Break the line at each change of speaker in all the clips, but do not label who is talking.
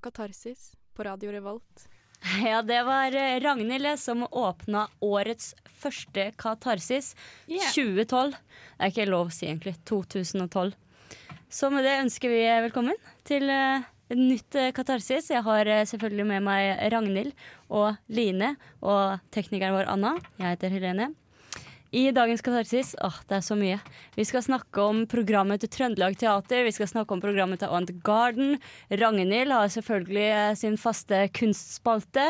på Katarsis på Radio Revolt.
Ja, det var eh, Ragnhild som åpna årets første Katarsis,
Yeah.
2012. Det er ikke lov å si, egentlig. 2012. Så med det ønsker vi velkommen til eh, et nytt eh, Katarsis. Jeg har eh, selvfølgelig med meg Ragnhild og Line og teknikeren vår Anna. Jeg heter Helene. I dagens Katarsis åh, det er så mye. Vi skal snakke om programmet til Trøndelag Teater. Vi skal snakke om programmet til Ant Garden. Ragnhild har selvfølgelig eh, sin faste kunstspalte.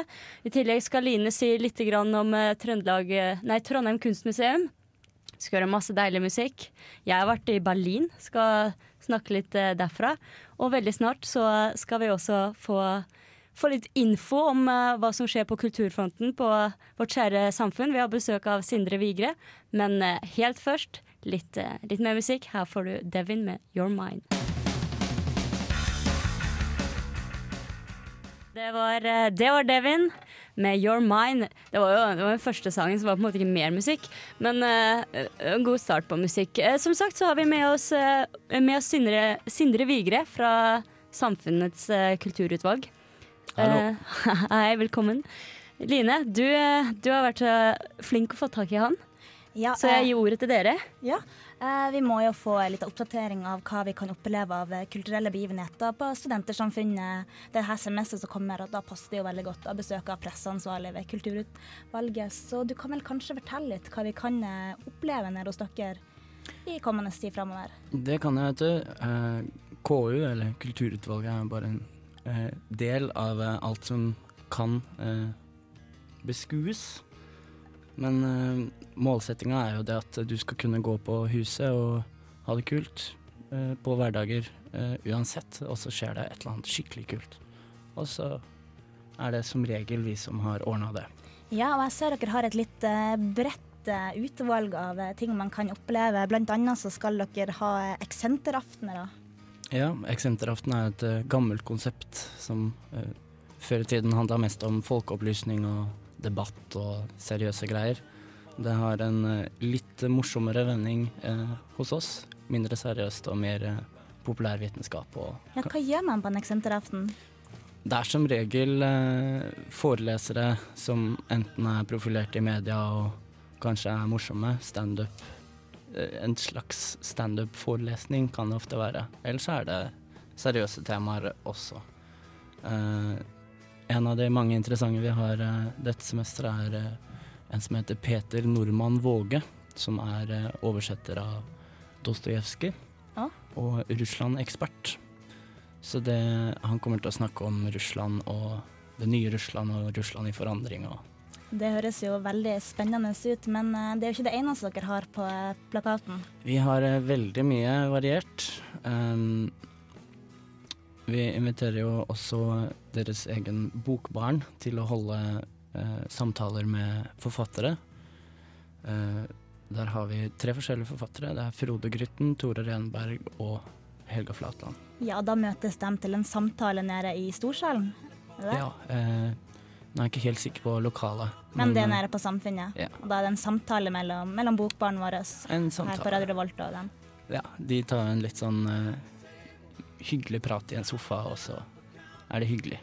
I tillegg skal Line si litt om eh, Trøndelag, eh, nei, Trondheim kunstmuseum. Vi Skal høre masse deilig musikk. Jeg har vært i Berlin, skal snakke litt derfra. Og veldig snart så skal vi også få, få litt info om eh, hva som skjer på kulturfronten på vårt kjære samfunn. Vi har besøk av Sindre Vigre. Men eh, helt først litt, eh, litt mer musikk. Her får du Devin med Your Mind. Det var, eh, det var Devin med Your Mind. Det var jo det var den første sangen, så det var på en måte ikke mer musikk. Men uh, en god start på musikk. Uh, som sagt så har vi med oss, uh, med oss Sindre, Sindre Vigre fra Samfunnets eh, kulturutvalg.
Hallo.
Eh, hei, velkommen. Line, du, eh, du har vært så flink å få tak i han,
Ja,
så jeg gir ordet til dere.
ja. Eh, vi må jo få litt oppdatering av hva vi kan oppleve av eh, kulturelle begivenheter på Studentersamfunnet det her semesteret som kommer, og da passer det jo veldig godt å besøke presseansvarlig ved Kulturutvalget. Så du kan vel kanskje fortelle litt hva vi kan eh, oppleve nede hos dere i kommende tid framover?
Det kan jeg, vet du. Eh, KU, eller Kulturutvalget, er bare en eh, del av eh, alt som kan eh, beskues. Men eh, målsettinga er jo det at du skal kunne gå på huset og ha det kult eh, på hverdager eh, uansett, og så skjer det et eller annet skikkelig kult. Og så er det som regel vi som har ordna det.
Ja, og jeg ser dere har et litt eh, bredt eh, utvalg av eh, ting man kan oppleve. Blant annet så skal dere ha eh, eksenteraftener.
Ja, Eksenteraften er et uh, gammelt konsept som uh, før i tiden handla mest om folkeopplysning og debatt og seriøse greier. Det har en uh, litt morsommere vending hos oss. Mindre seriøst og mer populær populærvitenskap. Og
Ja, hva gjør man på en eksenteraften?
det er som regel forelesere som enten er profilert i media og kanskje er morsomme. Standup. Eh, en slags standup-forelesning kan det ofte være. Ellers er det seriøse temaer også. Uh, en av de mange interessante vi har uh, dette semesteret, er uh, en som heter Peter Normann Våge, som er oversetter av Dostojevskij
Ja.
og Russland-ekspert. Så det, han kommer til å snakke om Russland og det nye Russland og Russland i forandring. Og
Det høres jo veldig spennende ut, men eh, det er jo ikke det eneste dere har på eh, plakaten.
vi har eh, veldig mye variert. Um, vi inviterer jo også deres egen bokbarn til å holde uh, samtaler med forfattere. Uh, der har vi tre forskjellige forfattere. Det er Frode Grytten, Tore Renberg og Helga Flatland.
Ja, da møtes de til en samtale nede i storsalen.
Ja, eh, nå er jeg ikke helt sikker på lokalet.
Men det er
eh,
nede på Samfunnet.
ja.
Og da er det en samtale mellom, mellom bokbarna
våre
her på. Radio Revolt og dem.
Ja, de tar en litt sånn uh, hyggelig prat i en sofa, og så er det hyggelig.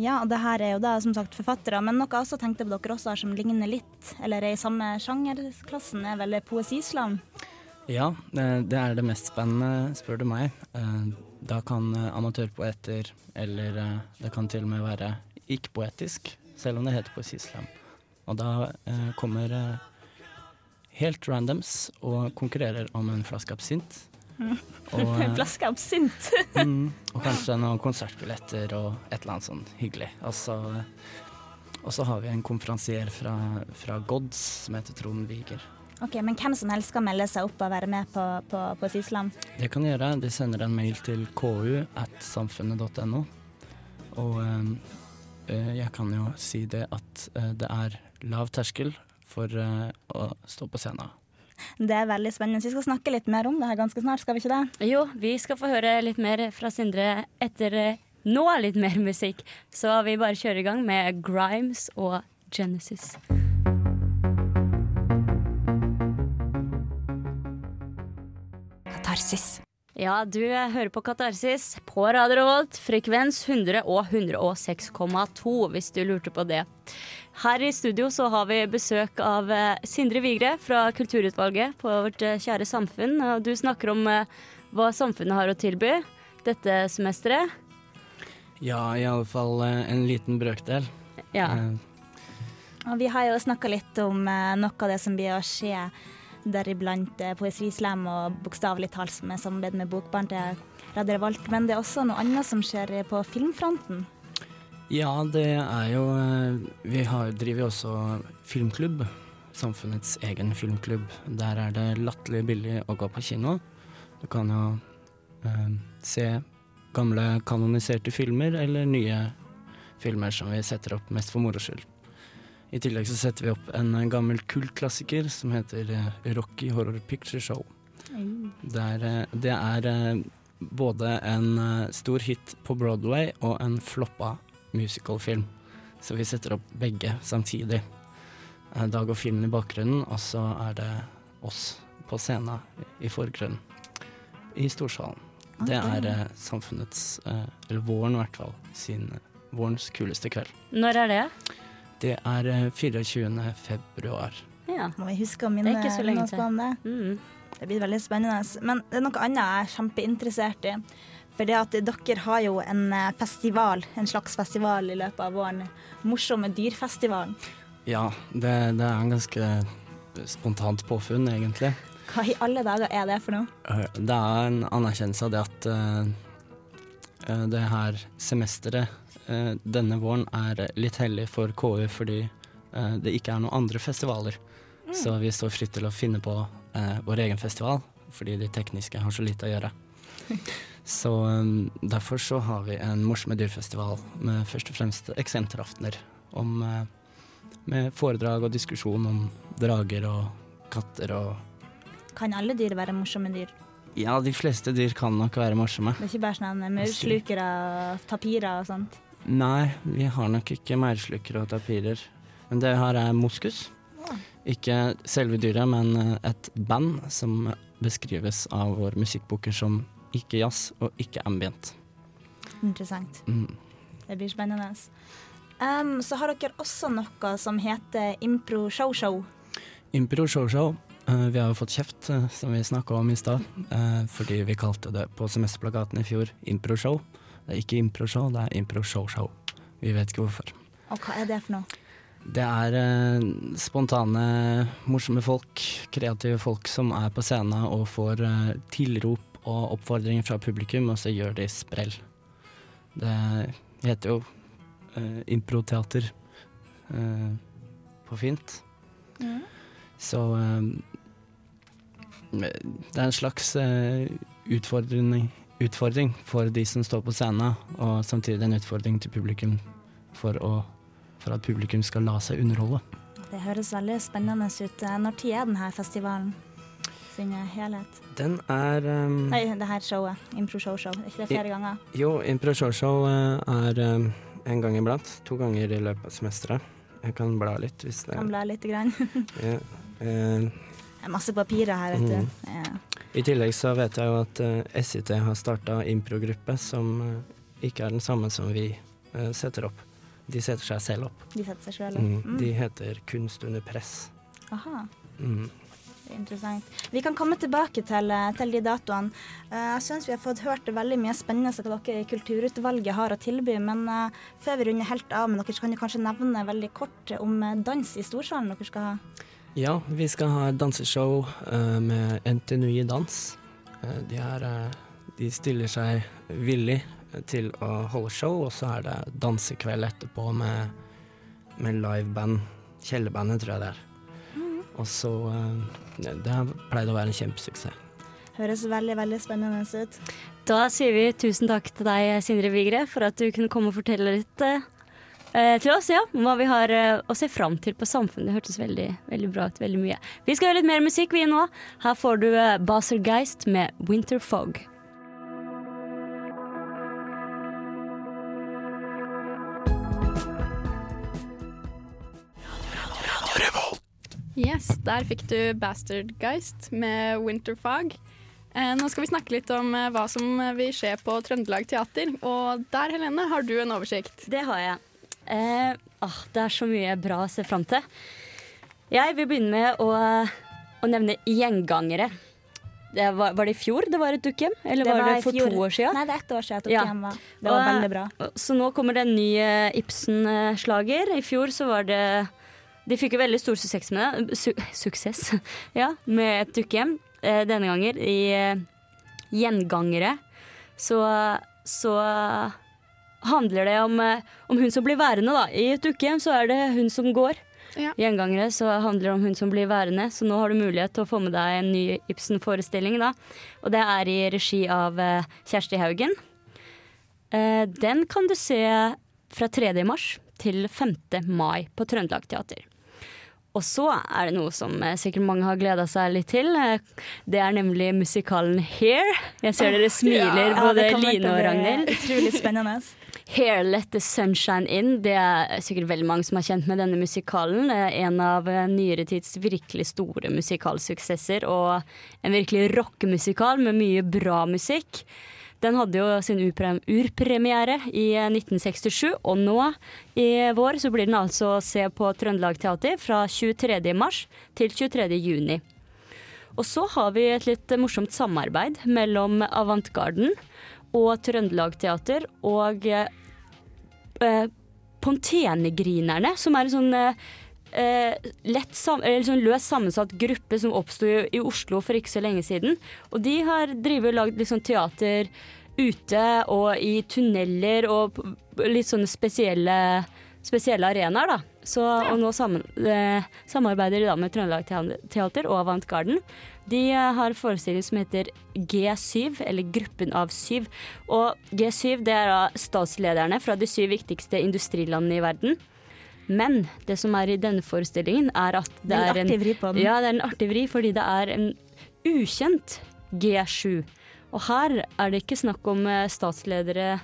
Ja, og det her er jo da som sagt forfattere, men noe jeg også tenkte på dere også har som ligner litt, eller er i samme sjangerklassen, er vel poesislam.
Ja, eh, det er det mest spennende, spør du meg. Eh, Da kan eh, amatørpoeter, eller eh, det kan til og med være ikke-poetisk, selv om det heter poesislam. Og da eh, kommer eh, helt randoms og konkurrerer om en flaske absint. Og,
En
eh,
flaske absint.
Mm, og kanskje noen konsertbilletter og et eller annet sånn hyggelig. Og så, og så har vi en konferansier fra, fra Gods som heter Trond Viger.
Ok, Men hvem som helst skal melde seg opp og være med på, på poesislam?
Det kan de gjøre. De sender en mail til ku at samfunnet.no. Og eh, eh, jeg kan jo si det at eh, det er lav terskel for eh, å stå på scenen.
Det er veldig spennende. Vi skal snakke litt mer om det her ganske snart, skal vi ikke det?
Jo, vi skal få høre litt mer fra Sindre etter eh, nå litt mer musikk, så vi bare kjører i gang med Grimes og Genesis.
Katarsis.
Ja, du hører på Katarsis på Radio Revolt, frekvens 100 og 106,2, hvis du lurte på det. Her i studio så har vi besøk av eh, Sindre Vigre fra Kulturutvalget på vårt eh, kjære samfunn. Og du snakker om eh, hva samfunnet har å tilby dette semesteret.
Ja, i alle fall eh, en liten brøkdel.
Ja.
Eh,
Og vi har jo snakka litt om noe av det som blir å skje, deriblant eh, poesislam og bokstavelig talt med samarbeid med Bokbarn til Radio Revolt. Men det er også noe annet som skjer på filmfronten.
Ja, det er jo eh, Vi har, driver også filmklubb. Samfunnets egen filmklubb. Der er det latterlig billig å gå på kino. Du kan jo eh, se gamle kanoniserte filmer eller nye filmer som vi setter opp mest for moro skyld. I tillegg så setter vi opp en gammel kultklassiker som heter eh, Rocky Horror Picture Show. Der, eh, det er eh, både en stor hit på Broadway og en floppa musicalfilm. Så vi setter opp begge samtidig. Da går filmen i bakgrunnen, og så er det oss på scenen i forgrunnen. I storsalen. Det er samfunnets, eller våren i hvert fall, sin vårens kuleste kveld.
Når er det?
Det er eh, 24. februar.
Ja.
Må vi huske å minne oss på det.
Mm.
Det blir veldig spennende. Men det er noe annet jeg er kjempeinteressert i. For det at dere har jo en eh, festival, en slags festival i løpet av våren. Morsomme dyrfestivalen.
Ja, det, det er en ganske spontant påfunn, egentlig.
Hva i alle dager er det for noe?
Eh, Det er en anerkjennelse av det at eh, eh, det her semesteret eh, denne våren er litt hellig for KU fordi eh, det ikke er noen andre festivaler. Så vi står fritt til å finne på eh, vår egen festival, fordi de tekniske har så lite å gjøre. Så eh, derfor så har vi en morsomme dyrfestival med først og fremst eksenteraftener om, eh, med foredrag og diskusjon om drager og katter og
Kan alle dyr være morsomme dyr?
Ja, de fleste dyr kan nok være morsomme.
Det er ikke bare sånn maurslukere, tapirer og sånt.
Nei, vi har nok ikke maurslukere og tapirer. Men det her er moskus. Ikke selve dyret, men eh, et band som beskrives av vår musikkboker som ikke jazz og ikke ambient.
Interessant.
Mm.
Det blir spennende. Um, så har dere også noe som heter Impro Show Show.
Impro Show Show. eh, vi har jo fått kjeft, eh, som vi snakka om i stad, eh, fordi vi kalte det på semesterplakaten i fjor Impro Show. Det er ikke Impro Show, det er Impro Show Show. Vi vet ikke hvorfor.
Og hva er det for noe?
Det er eh, spontane, morsomme folk, kreative folk som er på scenen og får eh, tilrop og oppfordringer fra publikum, og så gjør de sprell. Det heter jo eh, improteater eh, på fint. Så eh, det er en slags eh, utfordring, utfordring for de som står på scenen, og samtidig en utfordring til publikum for å for at publikum skal la seg underholde.
Det høres veldig spennende ut. Når tid er denne festivalen sin helhet?
Den er um,
Nei, det her showet. Impro Show Show. Er ikke det flere ganger?
Jo, Impro Show Show eh, er um, en gang iblant. To ganger i løpet av semesteret. Jeg kan bla litt hvis det
Kan bla lite grann.
ja. Eh,
Det er masse papirer her, vet du. Mm. Ja.
I tillegg så vet jeg jo at eh, SIT har starta improgruppe som eh, ikke er den samme som vi setter opp. De setter seg selv opp.
De setter seg
Mm.
opp.
De heter Kunst under press.
Aha.
Mm.
Det er interessant. Vi kan komme tilbake til, til de datoene. Eh, Jeg syns vi har fått hørt veldig mye spennende som dere i Kulturutvalget har å tilby, men før vi runder helt av med dere, så kan du kanskje nevne veldig kort om dans i Storsalen dere skal ha.
Ja, vi skal ha et danseshow med NTNU i Dans. Eh, de, er, eh, de stiller seg villig til å holde show, og så er det dansekveld etterpå med, med liveband. Kjellerbandet, tror jeg det er. Og så eh, Det har pleid å være en kjempesuksess.
Høres veldig, veldig spennende ut.
Da sier vi tusen takk til deg, Sindre Vigre, for at du kunne komme og fortelle litt eh, til oss, ja. Hva vi har eh, å se fram til på samfunnet. Det hørtes veldig, veldig bra ut. Veldig mye. Vi skal gjøre litt mer musikk, vi nå. Her får du eh, Baser Geist med 'Winter Fog'.
Yes, der fikk du Bastard Geist med 'Winterfog'. Eh, nå skal vi snakke litt om eh, hva som eh, vil skje på Trøndelag Teater. Og der, Helene, har du en oversikt.
Det har jeg. Eh, ah, det er så mye bra å se fram til. Jeg vil begynne med å, å nevne gjengangere. Det var, var, det i fjor det var et dukkehjem? Eller det var, var, det for to år siden?
Nei, det er ett år siden dukkehjem ja. var. Det var og, veldig bra.
Så nå kommer det en ny uh, Ibsen-slager. I fjor så var det De fikk jo veldig stor suksess med det. Su suksess, ja, med et dukkehjem. Uh, denne gangen i uh, Gjengangere. Så, så handler det om, om, hun som blir værende, da. I et dukkehjem så er det hun som går. Ja. Gjengangere så handler det om hun som blir værende, så nå har du mulighet til å få med deg en ny Ibsen-forestilling. da. Og det er i regi av uh, Kjersti Haugen. Uh, den kan du se fra 3. mars til 5. mai på Trøndelag Teater. Og så er det noe som uh, sikkert mange har gleda seg litt til. Det er nemlig musikalen Hair. Jeg ser dere smiler, ja, både Line og Ragnhild.
Utrolig spennende.
'Hair Let The Sunshine In'. Det er sikkert veldig mange som har kjent med denne musikalen. En av eh, nyere tids virkelig store musikalsuksesser, og en virkelig rockemusikal med mye bra musikk. Den hadde jo sin urpremiere i 1967, eh, og nå i vår så blir den altså å se på Trøndelag Teater fra 23. mars til 23. juni. Og så har vi et litt morsomt samarbeid mellom Avantgarden og Trøndelag Teater og eh, eh, Pontenegrinerne, som er en sånn eh, lett sam sånn løst sammensatt gruppe som oppsto i Oslo for ikke så lenge siden. Og de har drevet og lagd liksom teater ute og i tunneler og litt sånne spesielle, spesielle arenaer, da. Så, og nå sammen, eh, samarbeider de da med Trøndelag Teater og Avantgarden. De eh, har forestilling som heter G7, eller Gruppen av syv. Og G7 det er da statslederne fra de syv viktigste industrilandene i verden. Men det som er i denne forestillingen, er at det,
det er, en, vri på den.
Ja, det er en artig vri, fordi det er en ukjent G7. Og her er det ikke snakk om eh, statsledere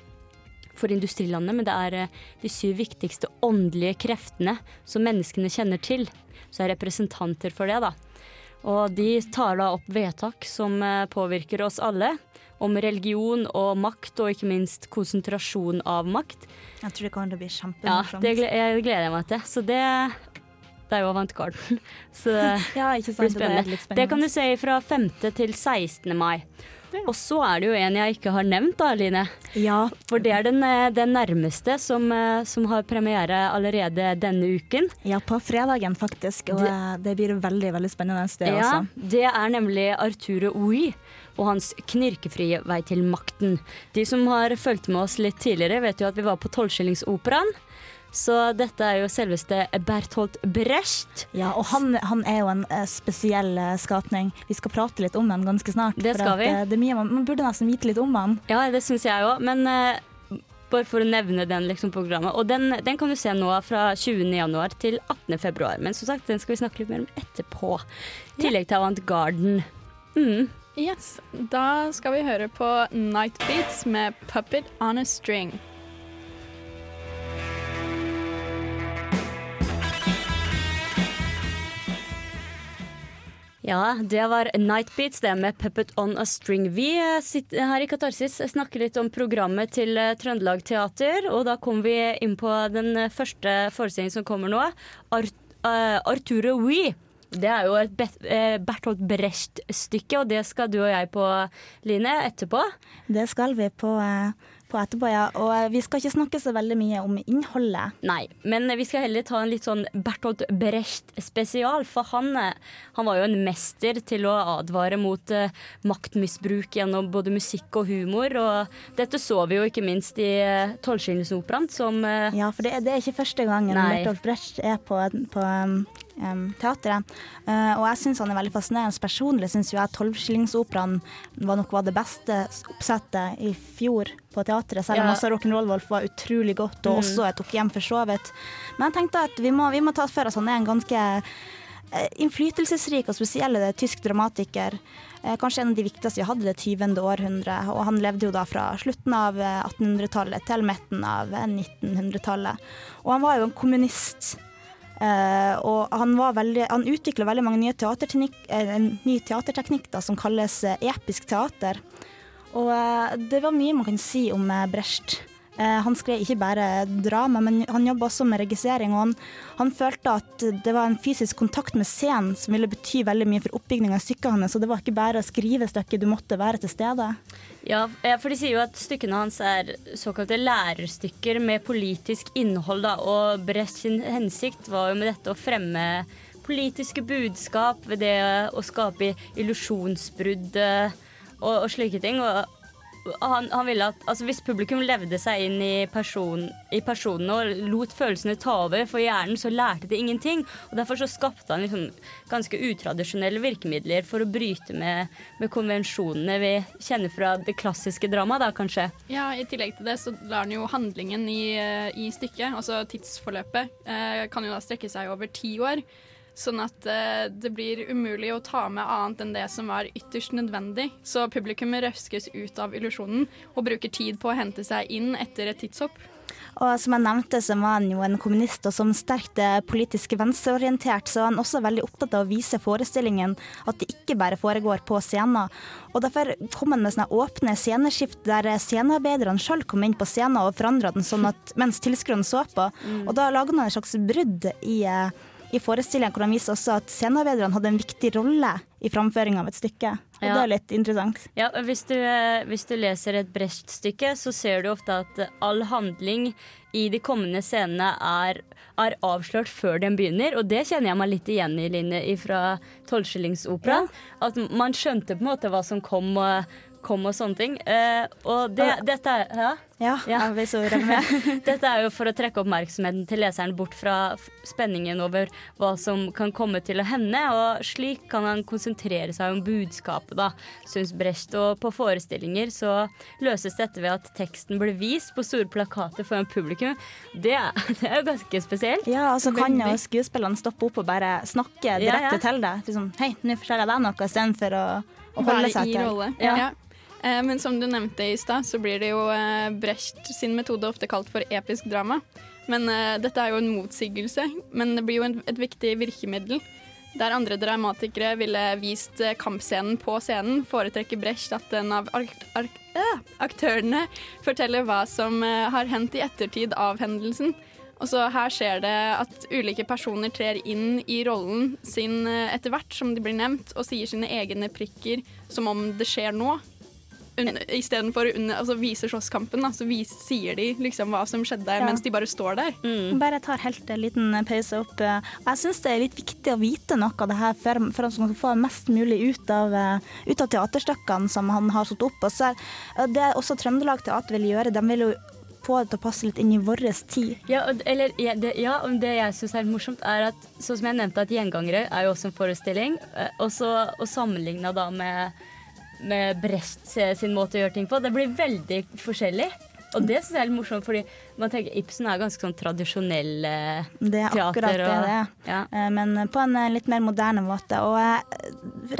for industrilandet, men det er eh, de syv viktigste åndelige kreftene som menneskene kjenner til. Så er representanter for det, da. Og de tar da opp vedtak som eh, påvirker oss alle. Om religion og makt, og ikke minst konsentrasjon av makt.
Jeg tror det kommer til å bli kjempemorsomt.
Ja, det gleder jeg meg til. Så det, det er jo avantgarden. Så
ja, ikke sant, blir spennende. Det, spennende.
det kan du se fra 5. til 16. mai. Og så er det jo en jeg ikke har nevnt, da, Line.
Ja.
For det er den, eh, den nærmeste som, eh, som, har premiere allerede denne uken.
Ja, på fredagen faktisk. Og det, eh, det blir veldig veldig spennende, det
ja,
også.
Det er nemlig Arturo Oi og hans knirkefrie vei til makten. De som har fulgt med oss litt tidligere, vet jo at vi var på Tolvskillingsoperaen. Så dette er jo selveste Berthold Brecht.
Ja, og han, han er jo en uh, spesiell uh, skapning. Vi skal prate litt om han ganske snart.
Det skal vi.
Uh, det er mye, man, man, burde nesten vite litt om han.
Ja, det syns jeg òg. Men bare for å nevne den liksom, programmet. Og den, den, kan du se nå fra 20.1 til 18.2. Men som sagt, den skal vi snakke litt mer om etterpå. I tillegg til Avant Garden. Mm.
Yes, Da skal vi høre på Night Beats med 'Puppet on a String'.
Ja, det var Nightbeats, det med Puppet on a String. Vi eh, sitter her i Katarsis snakker litt om programmet til eh, Trøndelag Teater. Og da kom vi inn på den eh, første forestillingen som kommer nå. Art, uh, Arturo Wee. Det er jo et Bertolt Brecht-stykke, og det skal du og jeg på, Line, etterpå.
Det skal vi på på etterpå, ja. Og eh, vi skal ikke snakke så veldig mye om innholdet.
Nei, men vi skal heller ta en litt sånn Bertolt Brecht-spesial. For han, eh, han, var jo en mester til å advare mot uh, maktmisbruk gjennom både musikk og humor. Og dette så vi jo ikke minst i Tolvskillingsoperaen, som
Ja, for det, det, er ikke første gangen Nei. Bertolt Brecht er på, på um teateret. Uh, og jeg syns han er veldig fascinerende. Personlig syns jeg Tolvskillingsoperaen var nok av det beste oppsettet i fjor på teatret, selv om ja. også Rock'n'Roll-Wolf var utrolig godt, og mm. også tok hjem for så vidt. Men jeg tenkte at vi må, vi må ta for oss han er en ganske uh, innflytelsesrik og spesiell tysk dramatiker. Kanskje en av de viktigste vi hadde det 20. århundret. Og han levde jo da fra slutten av 1800-tallet til midten av 1900-tallet. Og han var jo en kommunist. Og han, veldig, han utvikla veldig mange nye eh, en ny teaterteknikk som kalles eh, episk teater. Og eh, det var mye man kan si om Brecht. Eh, han skrev ikke bare drama, men han jobba også med regissering. Og han, han følte at det var en fysisk kontakt med scenen som ville bety veldig mye for oppbygninga av stykket hans. Så det var ikke bare å skrive stykket, du måtte være til stede.
Ja, eh, for de sier jo at stykkene hans er såkalte lærerstykker med politisk innhold. Da. Og Brecht sin hensikt var jo med dette å fremme politiske budskap ved det å skape illusjonsbrudd eh, og, og slike ting. Og han, han ville at altså Hvis publikum levde seg inn i, person, i personene og lot følelsene ta over for hjernen, så lærte de ingenting. Og Derfor så skapte han liksom ganske utradisjonelle virkemidler for å bryte med, med konvensjonene vi kjenner fra det klassiske dramaet, da kanskje.
Ja, I tillegg til det så lar han jo handlingen i, eh, i stykket, altså tidsforløpet, eh, kan jo da strekke seg over ti år. Sånn at eh, det blir umulig å ta med annet enn det som var ytterst nødvendig. Så publikum røskes ut av illusjonen og bruker tid på å hente seg inn etter et tidshopp.
Og som jeg nevnte, så var han jo en kommunist og som sterkt eh, politisk venstreorientert, så han også veldig opptatt av å vise forestillingen at det ikke bare foregår på scenen. Og derfor kom han med sånne åpne sceneskift der scenearbeiderne sjøl kom inn på scenen og forandra den sånn at mens tilskuerne så på. Og da laga han et slags brudd i eh, i forestillingen hvor han viser også at scenearbeiderne hadde en viktig rolle i framføringen av et stykke. Og
Ja.
Det er litt interessant.
Ja, hvis du, eh, hvis du leser et Brecht-stykke, så ser du ofte at all handling i de kommende scenene er, er avslørt før den begynner. Og det kjenner jeg meg litt igjen i, Line, fra Tolvskillingsoperaen. At man skjønte på en måte hva som kom kom og sånne ting. Eh, og det,
Ja.
dette ja?
Ja,
Ja. Dette er jo for å trekke oppmerksomheten til leseren bort fra spenningen over hva som kan komme til å hende, og slik kan han konsentrere seg om budskapet, da, syns Brecht. Og på forestillinger så løses dette ved at teksten blir vist på store plakater foran publikum. Det er, det er jo ganske spesielt.
Ja, og så kan jo skuespillerne stoppe opp og bare snakke direkte
ja.
til deg. Liksom, Hei, nå forteller jeg deg noe, istedenfor å, å holde seg
i
til
rolle.
Ja.
Ja. Eh, men som du nevnte i stad, så blir det jo eh, Brecht sin metode ofte kalt for episk drama. Men eh, dette er jo en motsigelse, men det blir jo et viktig virkemiddel. Der andre dramatikere ville vist kampscenen på scenen, foretrekker Brecht at en av aktørene forteller hva som har hendt i ettertid av hendelsen. Og så her skjer det at ulike personer trer inn i rollen sin etter hvert som de blir nevnt, og sier sine egne prikker som om det skjer nå. Istedenfor altså, vise slåsskampen, da, så vis sier de liksom hva som skjedde
Ja.
mens de bare står der.
Bare tar helt en liten pause opp. og Jeg syns det er litt viktig å vite noe av det her for, for at man skal få mest mulig ut av, eh, ut av teaterstykkene som han har satt opp. Og så er, eh, det også Trøndelag Teater vil gjøre, de vil jo få det til å passe litt inn i vår tid.
Ja, og, eller, ja, det, ja, og det jeg syns er morsomt, er at sånn som jeg nevnte, at Gjengangere er jo også en forestilling. eh, Og så og sammenligna da med, med Brest sin måte å gjøre ting på. Det blir veldig forskjellig. Og det syns jeg er litt morsomt, fordi man tenker Ibsen er ganske sånn tradisjonell eh,
Det er
teater.
akkurat det
og-
det er.
Ja.
Eh, Men på en eh, litt mer moderne måte. Og eh,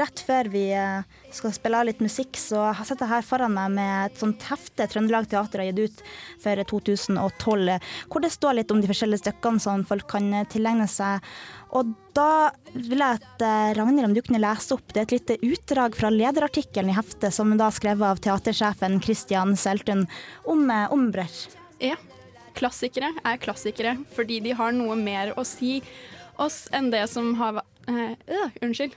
rett før vi eh, skal spille av litt musikk, så sitter jeg her foran meg med et sånt hefte Trøndelag Teater har gitt ut for 2012, hvor det står litt om de forskjellige stykkene som folk kan tilegne seg. Og da vil jeg at eh, Ragnhild, om du kunne lese opp, det er et lite utdrag fra lederartikkelen i heftet, som da skrevet av teatersjefen Christian Seltun om, eh, om
Ja. Klassikere er klassikere fordi de har noe mer å si oss enn det som har vært uh, Unnskyld.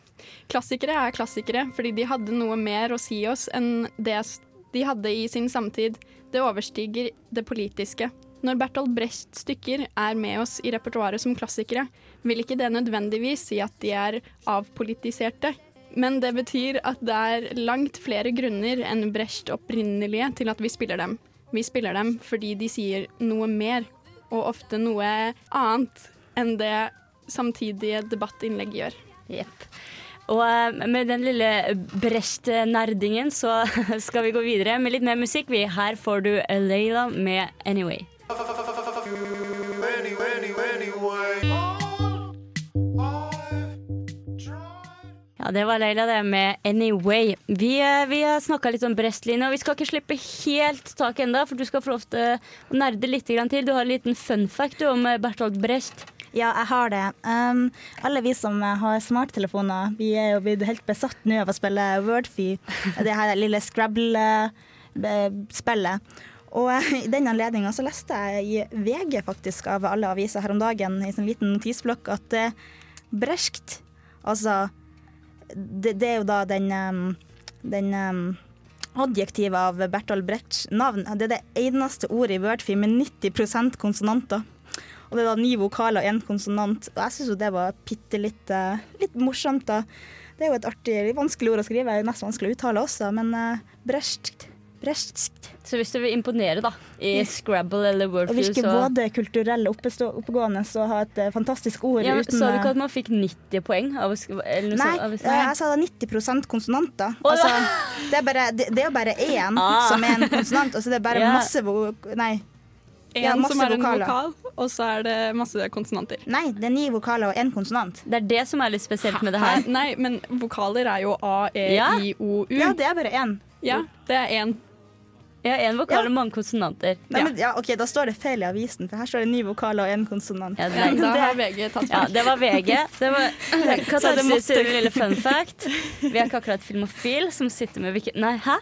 Klassikere er klassikere fordi de hadde noe mer å si oss enn det de hadde i sin samtid. Det overstiger det politiske. Når Bertolt Brechts stykker er med oss i repertoaret som klassikere, vil ikke det nødvendigvis si at de er avpolitiserte. Men det betyr at det er langt flere grunner enn Brecht opprinnelige til at vi spiller dem. Vi spiller dem fordi de sier noe mer, og ofte noe annet enn det samtidige debattinnlegg gjør.
Jepp. Og eh, med den lille Brecht-nerdingen så skal vi gå videre med litt mer musikk. Her får du Leila med 'Anyway'. Ja, det var Leila det med 'Anyway'. Vi, eh, vi snakka litt om Brecht-linja, og vi skal ikke slippe helt tak ennå, for du skal få lov til å nerde litt til. Du har en liten fun fact om Berthold Bertolt Brecht.
Ja, jeg har det. Um, alle vi som har smarttelefoner, vi er jo blitt helt besatt nå av å spille Wordfee, det her lille Scrabble-spillet. Og i den anledninga leste jeg i VG faktisk av alle aviser her om dagen i en sånn liten notisblokk at uh, breskt, altså det, det, er jo da den, um, den um, adjektivet av Bertolt Brechts navn. Det er det eneste ordet i Wordfee med 90% konsonanter. Og det da ni vokaler og én konsonant. Og jeg syns jo det var bitte litt, litt morsomt, da. Det er jo et artig, vanskelig ord å skrive, det er mest vanskelig å uttale også, men Brecht Brecht.
Så hvis du vil imponere da, i Scrabble eller Wordfeud,
virke
så
både kulturell og oppegående og ha et uh, fantastisk ord
ja, men
uten
Sa du ikke at man fikk 90 poeng? Av, eller noe
Nei,
av,
nei, jeg sa da 90 konsonanter.
Oh,
Altså, det, er bare, det, det er bare én
Ah.
som er en konsonant, og så er bare
yeah.
masse. Nei.
En
Ja,
som er en
vokaler.
vokal, og så er det masse konsonanter.
Nei, det er ni vokaler og én konsonant.
Det er det som er litt spesielt med det her.
Nei, men vokaler er jo A, E,
Ja.
I, O, U.
Ja, det er bare én.
Ja, det er én.
Ja, én vokal
Ja.
og mange konsonanter.
Nei,
Ja.
men, ja, OK, da står det feil i avisen, for her står det ni vokaler og én konsonant.
Ja, det
da har VG tatt
Ja, det var VG. Det var Katarsis lille fun fact. Vi er ikke akkurat filmofil som sitter med hvilke Nei, hæ?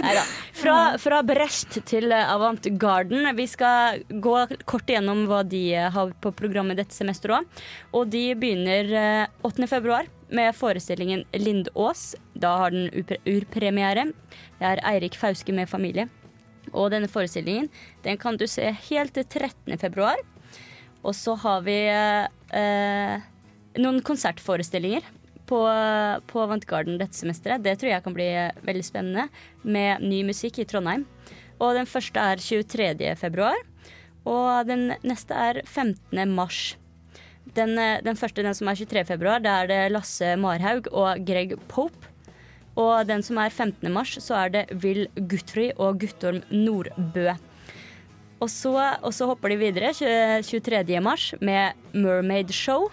Nei da. Fra, fra Brest til eh, Avant Garden. Vi skal gå kort igjennom hva de eh, har på programmet dette semesteret òg. Og de begynner eh, 8. februar med forestillingen Lindås. Da har den urpremiere. Det er Eirik Fauske med familie. Og denne forestillingen den kan du se helt til 13. februar. Og så har vi eh, noen konsertforestillinger på, på Avantgarden dette semesteret. Det tror jeg kan bli veldig spennende, med ny musikk i Trondheim. Og den første er 23. februar, og den neste er 15. mars. Den, eh, den første, den som er 23. februar, det er det Lasse Marhaug og Greg Pope. Og den som er 15. mars, så er det Will Guthrie og Guttorm Nordbø. Og så, og så hopper de videre 23. mars med Mermaid Show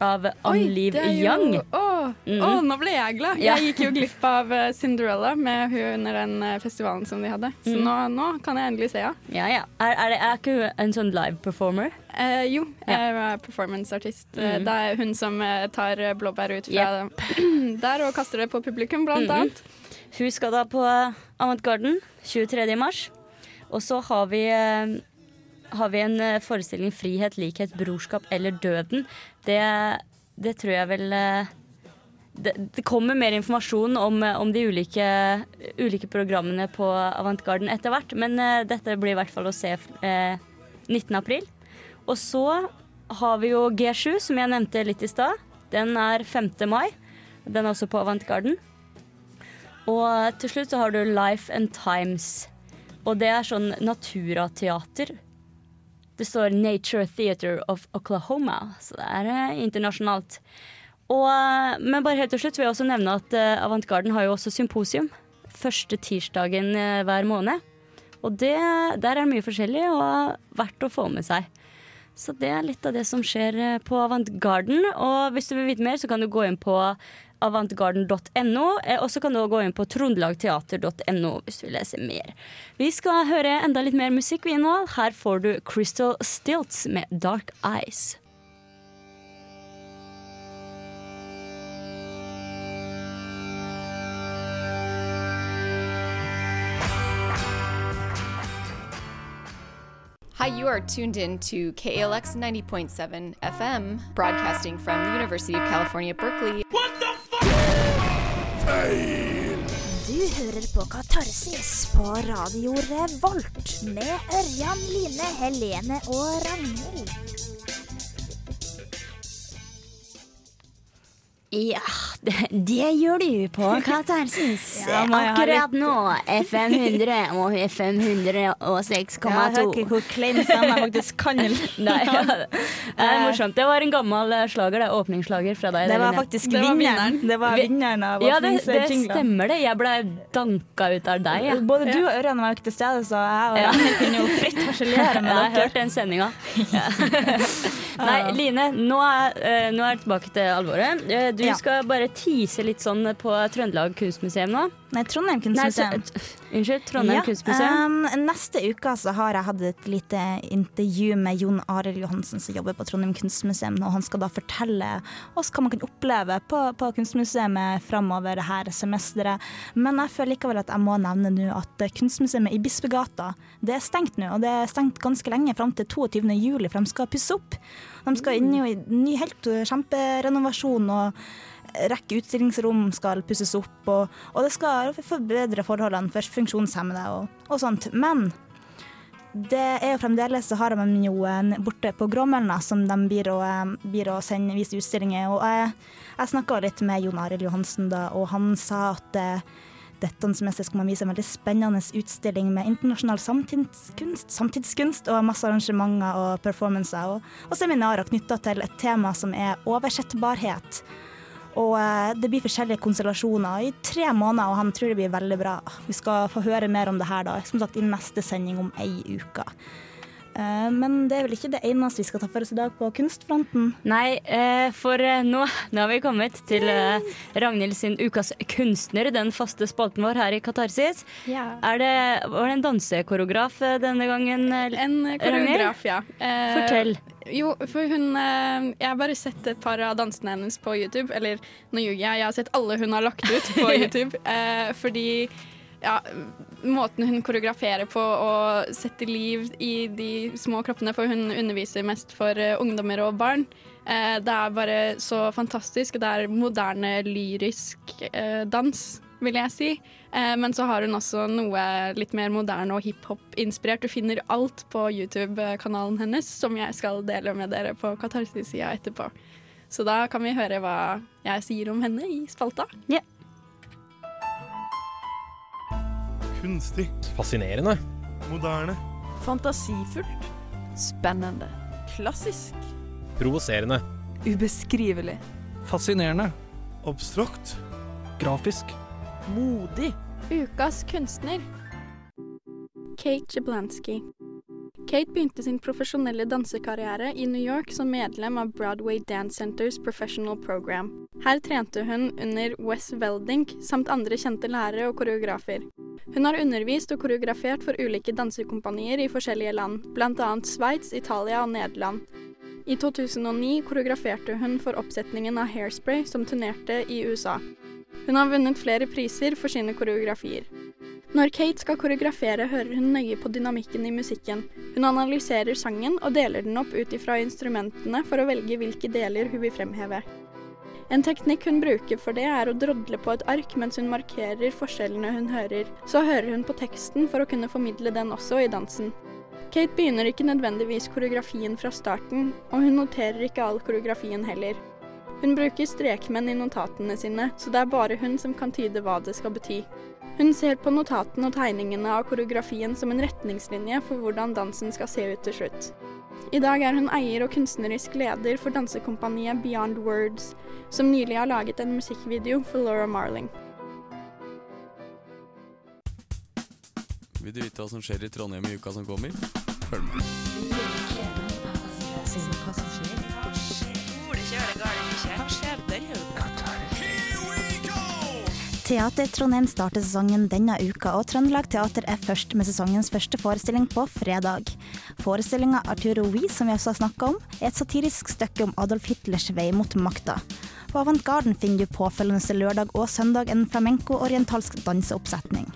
av Ann Liv
det er jo-
Young.
Å,
mm.
å, nå ble jeg glad. Jeg gikk jo glipp av eh, Cinderella med hun under den eh, festivalen som de hadde. Så
mm.
nå, nå kan jeg endelig se henne.
Ja, ja. Er, er, det, er ikke hun en sånn live performer?
Eh, jo, jeg var performanceartist. Eh,
Mhm.
Det er hun som eh, tar eh, blåbær ut fra der og kaster det på publikum, blant
mm.
annet.
Hun skal da på Avant Garden 23. mars. Og så har vi, har vi en forestilling 'Frihet, likhet, brorskap eller døden'. Det, det tror jeg vel det, det kommer mer informasjon om, om de ulike, ulike programmene på Avantgarden etter hvert. Men dette blir i hvert fall å se eh, 19. april. Og så har vi jo G7, som jeg nevnte litt i stad. Den er 5. mai. Den er også på Avantgarden. Og til slutt så har du Life and Times. Og det er sånn naturateater. Det står Nature Theater of Oklahoma, så det er eh, internasjonalt. Og, men bare helt til slutt vil jeg også nevne at eh, Avantgarden har jo også symposium. Første tirsdagen eh, hver måned. Og det, der er det mye forskjellig og verdt å få med seg. Så det er litt av det som skjer eh, på Avantgarden. Og hvis du vil vite mer, så kan du gå inn på avantgarden.no, eh, og så kan du gå inn på trondelagteater.no hvis du vil lese mer. Vi skal høre enda litt mer musikk vi nå. Her får du Crystal Stilts med Dark Eyes.
Hi, you are tuned in to KALX 90.7 FM, broadcasting from the University of California, Berkeley.
Du hører på Katarsis på Radio Revolt med Ørjan, Line, Helene og Ragnhild.
Ja, det, gjør du på Katarsis.
Ja, jeg
Akkurat nå FM 100 og FM 106,2.
Jeg hører ikke hvor klein stemme jeg faktisk kan.
Nei, ja, det er morsomt. Det var en gammel eh, slager, det. Åpningsslager fra deg.
Det var faktisk
Det var
vinneren. Det var vinneren av
Ja, det, det stemmer det. Jeg ble danka ut av deg. Ja.
Både du og Ørjan var jo ikke til stede, så jeg og
Ja.
Kunne jo fritt harselere
Jeg
med
har
dere.
hørt den sendinga. Nei, Line, nå er, eh, nå er jeg tilbake til alvoret. Eh, du
Ja.
skal bare tease litt sånn på Trøndelag Kunstmuseum nå.
Nei, Trondheim
Nei,
kunstmuseum.
unnskyld, Trondheim
Ja,
Kunstmuseum.
um, neste uke så har jeg hatt et lite intervju med Jon Arild Johansen som jobber på Trondheim kunstmuseum. Og han skal da fortelle oss hva man kan oppleve på, på kunstmuseet framover det her semesteret. Men jeg føler likevel at jeg må nevne nå at kunstmuseet i Bispegata det er stengt nå. Og det er stengt ganske lenge, fram til 22. juli, for de skal pusse opp. De skal inn i en ny helt kjemperenovasjon. og rekke utstillingsrom skal pusses opp, og, og det skal forbedre forholdene for funksjonshemmede og, og sånt. Men det er jo fremdeles så har de jo borte på Gråmølna som de blir å, å sende vise utstillinger. Og jeg, jeg snakka litt med Jon Arild Johansen da, og han sa at dette semesteret skal man vise en veldig spennende utstilling med internasjonal samtidskunst, samtidskunst og masse arrangementer og performancer og, og seminarer knytta til et tema som er oversettbarhet. Og eh, det blir forskjellige konstellasjoner i tre måneder, og han tror det blir veldig bra. Vi skal få høre mer om det her da, som sagt i neste sending om ei uke. Eh, Men det er vel ikke det eneste vi skal ta for oss i dag på kunstfronten.
Nei, eh, for eh, nå, nå har vi kommet til Ragnhild sin Ukas kunstner, den faste spalten vår her i Katarsis.
Ja.
Er det, var det en dansekoreograf denne gangen?
En koreograf, ja. Eh,
Fortell.
Jo, for hun Jeg har bare sett et par av dansene hennes på YouTube. Eller nå ljuger jeg, jeg har sett alle hun har lagt ut på YouTube. Eh, fordi ja, måten hun koreograferer på og setter liv i de små kroppene, for hun underviser mest for eh, ungdommer og barn. Eh, det er bare så fantastisk. Det er moderne, lyrisk eh, dans, vil jeg si. Men så har hun også noe litt mer moderne og hiphop-inspirert. Du finner alt på YouTube-kanalen hennes, som jeg skal dele med dere på Katarsis-sida etterpå. Så da kan vi høre hva jeg sier om henne i spalta.
Kunstig.
Fascinerende.
Moderne.
Fantasifullt.
Spennende.
Klassisk.
Provoserende.
Ubeskrivelig.
Fascinerende. Abstrakt. Grafisk.
Modig.
Ukas kunstner. Kate Jablansky. Kate begynte sin profesjonelle dansekarriere i New York som medlem av Broadway Dance Centers Professional Program. Her trente hun under Wes Weldink samt andre kjente lærere og koreografer. Hun har undervist og koreografert for ulike dansekompanier i forskjellige land, bl.a. Sveits, Italia og Nederland. I 2009 koreograferte hun for oppsetningen av Hairspray som turnerte i USA. Hun har vunnet flere priser for sine koreografier. Når Kate skal koreografere, hører hun nøye på dynamikken i musikken. Hun analyserer sangen og deler den opp ut ifra instrumentene for å velge hvilke deler hun vil fremheve. En teknikk hun bruker for det, er å drodle på et ark mens hun markerer forskjellene hun hører. Så hører hun på teksten for å kunne formidle den også i dansen. Kate begynner ikke nødvendigvis koreografien fra starten, og hun noterer ikke all koreografien heller. Hun bruker strekmenn i notatene sine, så det er bare hun som kan tyde hva det skal bety. Hun ser på notatene og tegningene av koreografien som en retningslinje for hvordan dansen skal se ut til slutt. I dag er hun eier og kunstnerisk leder for dansekompaniet Beyond Words, som nylig har laget en musikkvideo for Laura Marling.
Vil du vite hva som skjer i Trondheim i uka som kommer? Følg med.
Teater Trondheim starter sesongen denne uka, og Trøndelag Teater er først med sesongens første forestilling på fredag. Forestillinga Arturo We, som vi også har snakka om, er et satirisk stykke om Adolf Hitlers vei mot makta. På Avantgarden finner du påfølgende lørdag og søndag en flamenco-orientalsk danseoppsetning.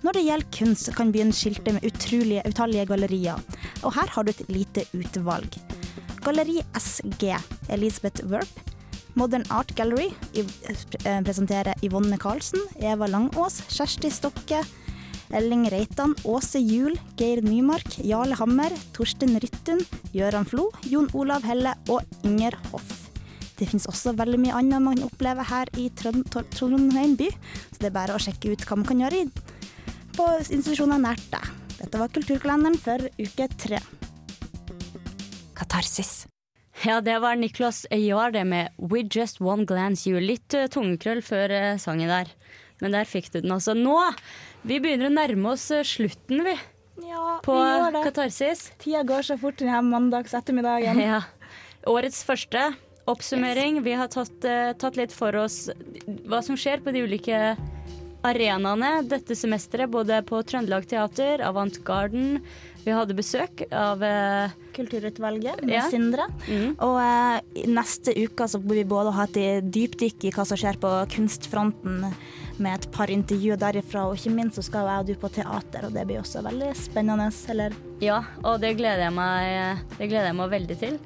Når det gjelder kunst, kan byen skilte med utrolige, utallige gallerier, og her har du et lite utvalg. Galleri SG, Elisabeth Werp. Modern Art Gallery eh, presenterer Yvonne Karlsen, Eva Langås, Kjersti Stokke, Elling Reitan, Åse Juel, Geir Nymark, Jarle Hammer, Torstein Ryttun, Gøran Flo, Jon Olav Helle og Inger Hoff. Det finnes også veldig mye annet man opplever her i Trondheim by, så det er bare å sjekke ut hva man kan gjøre på institusjoner nært deg. Dette var Kulturkalenderen for uke tre.
Katarsis.
Ja, det var Niklas det med We Just One Glance You. Litt uh, tungekrøll før uh, sangen der. Men der fikk du den altså. Nå! Vi begynner å nærme oss uh, slutten, vi.
Ja,
På
vi gjør det.
Katarsis.
Tida går så fort denne mandags ettermiddagen.
Ja. Årets første. oppsummering. Vi har tatt, eh, tatt litt for oss hva som skjer på de ulike arenaene dette semesteret, både på Trøndelag Teater, Avant Garden. Vi hadde besøk av uh,
Kulturutvalget med
Ja.
Sindre.
mm,
Og uh, neste uke så blir vi både ha et dypdykk i hva som skjer på kunstfronten, med et par intervjuer derifra, og ikke minst så skal jeg og du på teater, og det blir også veldig spennende. Eller
Ja, og det gleder jeg meg, det gleder jeg meg veldig til.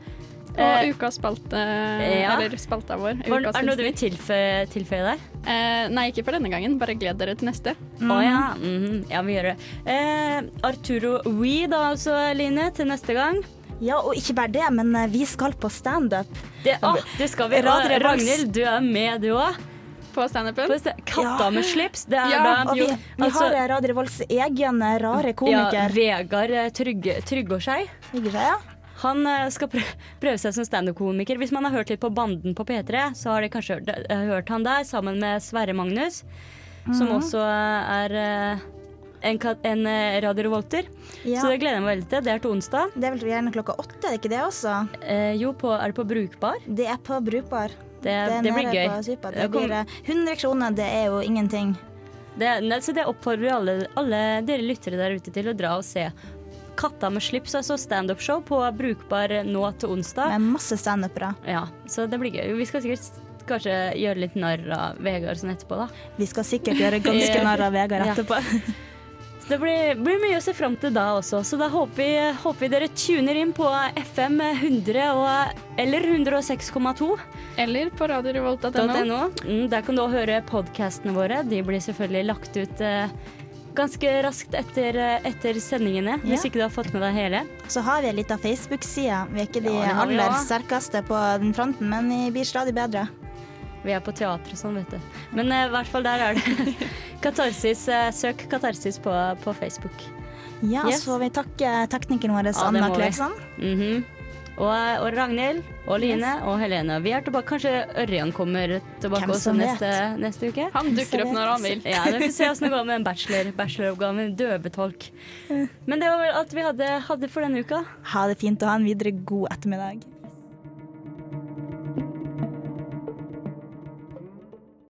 Og
Eh,
ukas spalte,
ja.
eller spalta vår.
var,
ukas
er det noe du vil tilføye, tilføye der?
Eh, nei, ikke for denne gangen. Bare gled dere til neste.
Å ja. mhm, ja, vi gjør det. Eh, Arturo We da altså, Line, til neste gang.
Ja, og ikke bare det, men eh, vi skal på standup.
Det, ah, det skal vi. Ragnhild, du er med, du òg.
På standupen.
Katta
Ja.
med slips. Det er
Ja,
da
vi,
jo,
vi
altså-
har eh, Radio Revolts egen rare komiker. ja.
Vegard eh, Trygge, Tryggårskei.
Ikke ja?
Han eh, skal prø prøve seg som standup-komiker. Hvis man har hørt litt på Banden på P3, så har de kanskje hørt, eh, hørt han der sammen med Sverre Magnus, som
Mhm.
også er eh, en, en eh, Radio Revolter.
Ja.
Så det gleder jeg meg veldig til. Det er til onsdag.
Det er vel gjerne klokka åtte, er det ikke det også?
Eh, jo, på, er det på Brukbar?
Det er på Brukbar.
Det, det blir gøy.
på
Det
blir eh, 100 kroner, det er jo ingenting.
Det, så det oppfordrer alle, alle dere lyttere der ute til å dra og se. Katta med slips, altså standup-show på Brukbar nå til onsdag.
Med masse standupere.
Ja, så det blir gøy. Vi skal sikkert kanskje gjøre litt narr av Vegard sånn etterpå, da.
Vi skal sikkert gjøre ganske narr av Vegard
Ja. Så det blir, blir mye å se fram til da også. Så da håper vi, håper vi dere tuner inn på FM 100 og, eller 106,2.
Eller på radiorevolt.no.
.no. Mm, der kan du også høre podkastene våre. De blir selvfølgelig lagt ut eh, ganske raskt etter, eh, etter sendingene, hvis ikke du har fått med deg hele.
Så har vi ei lita Facebook-side. Vi er ikke de
Ja,
aller sterkeste på den fronten, men vi blir stadig bedre.
Vi er på teatret sånn, vet du. Men eh, i hvert fall der er det Katarsis. eh, søk Katarsis på, på Facebook.
Ja,
Yes.
så får vi takke teknikeren vår,
Ja, det
Anna
må
Mm.
Mhm. og, og Ragnhild og Line og Helene. Vi er tilbake. Kanskje Ørjan kommer tilbake også neste, neste uke?
Han dukker opp når han vil.
Ja, vi får se åssen det går med en bachelor, bacheloroppgave. Døvetolk. Men det var vel alt vi hadde, hadde for denne uka.
Ha det fint og ha en videre god ettermiddag.